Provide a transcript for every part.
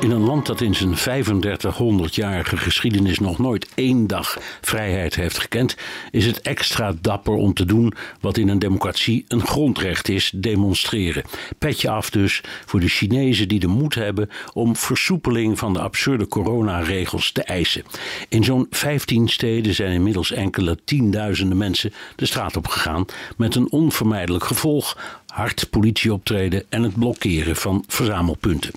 In een land dat in zijn 3500-jarige geschiedenis nog nooit één dag vrijheid heeft gekend, is het extra dapper om te doen wat in een democratie een grondrecht is: demonstreren. Petje af dus voor de Chinezen die de moed hebben om versoepeling van de absurde coronaregels te eisen. In zo'n 15 steden zijn inmiddels enkele tienduizenden mensen de straat op gegaan met een onvermijdelijk gevolg: hard politieoptreden en het blokkeren van verzamelpunten.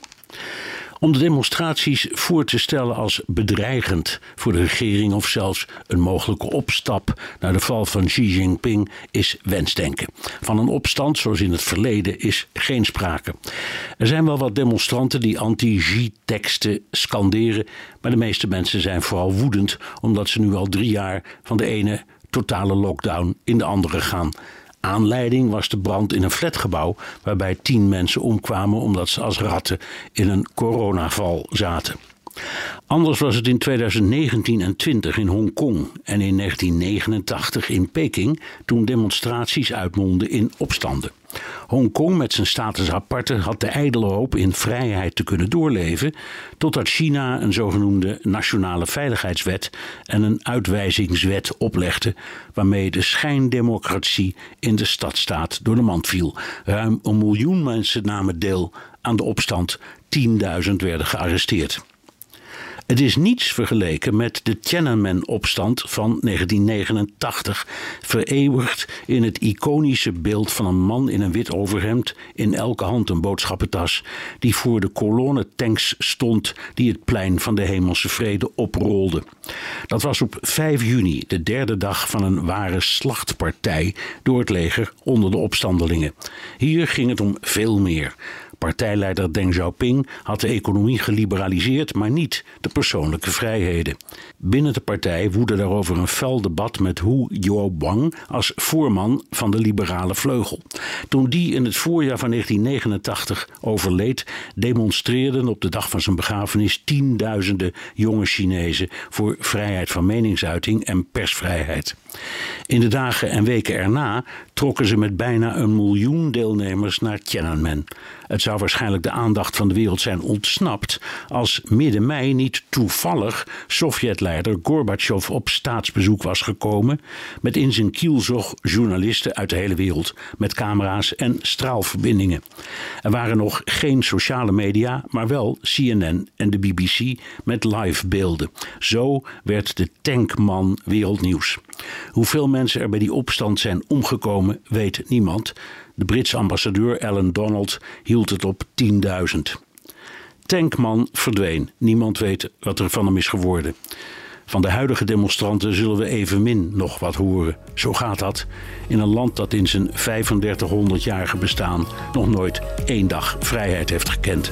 Om de demonstraties voor te stellen als bedreigend voor de regering of zelfs een mogelijke opstap naar de val van Xi Jinping is wensdenken. Van een opstand zoals in het verleden is geen sprake. Er zijn wel wat demonstranten die anti-Xi-teksten scanderen, maar de meeste mensen zijn vooral woedend omdat ze nu al drie jaar van de ene totale lockdown in de andere gaan. Aanleiding was de brand in een flatgebouw waarbij tien mensen omkwamen omdat ze als ratten in een coronaval zaten. Anders was het in 2019 en 20 in Hongkong en in 1989 in Peking toen demonstraties uitmondden in opstanden. Hongkong met zijn status aparte had de ijdele hoop in vrijheid te kunnen doorleven, totdat China een zogenoemde nationale veiligheidswet en een uitwijzingswet oplegde, waarmee de schijndemocratie in de stadstaat door de mand viel. Ruim een miljoen mensen namen deel aan de opstand, 10.000 werden gearresteerd. Het is niets vergeleken met de Tiananmen-opstand van 1989, vereeuwigd in het iconische beeld van een man in een wit overhemd, in elke hand een boodschappentas, die voor de kolonne tanks stond die het plein van de Hemelse Vrede oprolde. Dat was op 5 juni, de derde dag van een ware slachtpartij door het leger onder de opstandelingen. Hier ging het om veel meer. Partijleider Deng Xiaoping had de economie geliberaliseerd, maar niet de persoonlijke vrijheden. Binnen de partij woedde daarover een fel debat met Hu Jiobang als voorman van de liberale vleugel. Toen die in het voorjaar van 1989 overleed, demonstreerden op de dag van zijn begrafenis tienduizenden jonge Chinezen voor vrijheid van meningsuiting en persvrijheid. In de dagen en weken erna trokken ze met bijna een miljoen deelnemers naar Tiananmen. Het zou waarschijnlijk de aandacht van de wereld zijn ontsnapt als midden mei niet toevallig Sovjetleider Gorbachev op staatsbezoek was gekomen met in zijn kielzog journalisten uit de hele wereld met camera's en straalverbindingen. Er waren nog geen sociale media, maar wel CNN en de BBC met live beelden. Zo werd de tankman wereldnieuws. Hoeveel mensen er bij die opstand zijn omgekomen, weet niemand. De Britse ambassadeur Alan Donald hield het op 10.000. Tankman verdween. Niemand weet wat er van hem is geworden. Van de huidige demonstranten zullen we evenmin nog wat horen. Zo gaat dat in een land dat in zijn 3500-jarige bestaan nog nooit één dag vrijheid heeft gekend.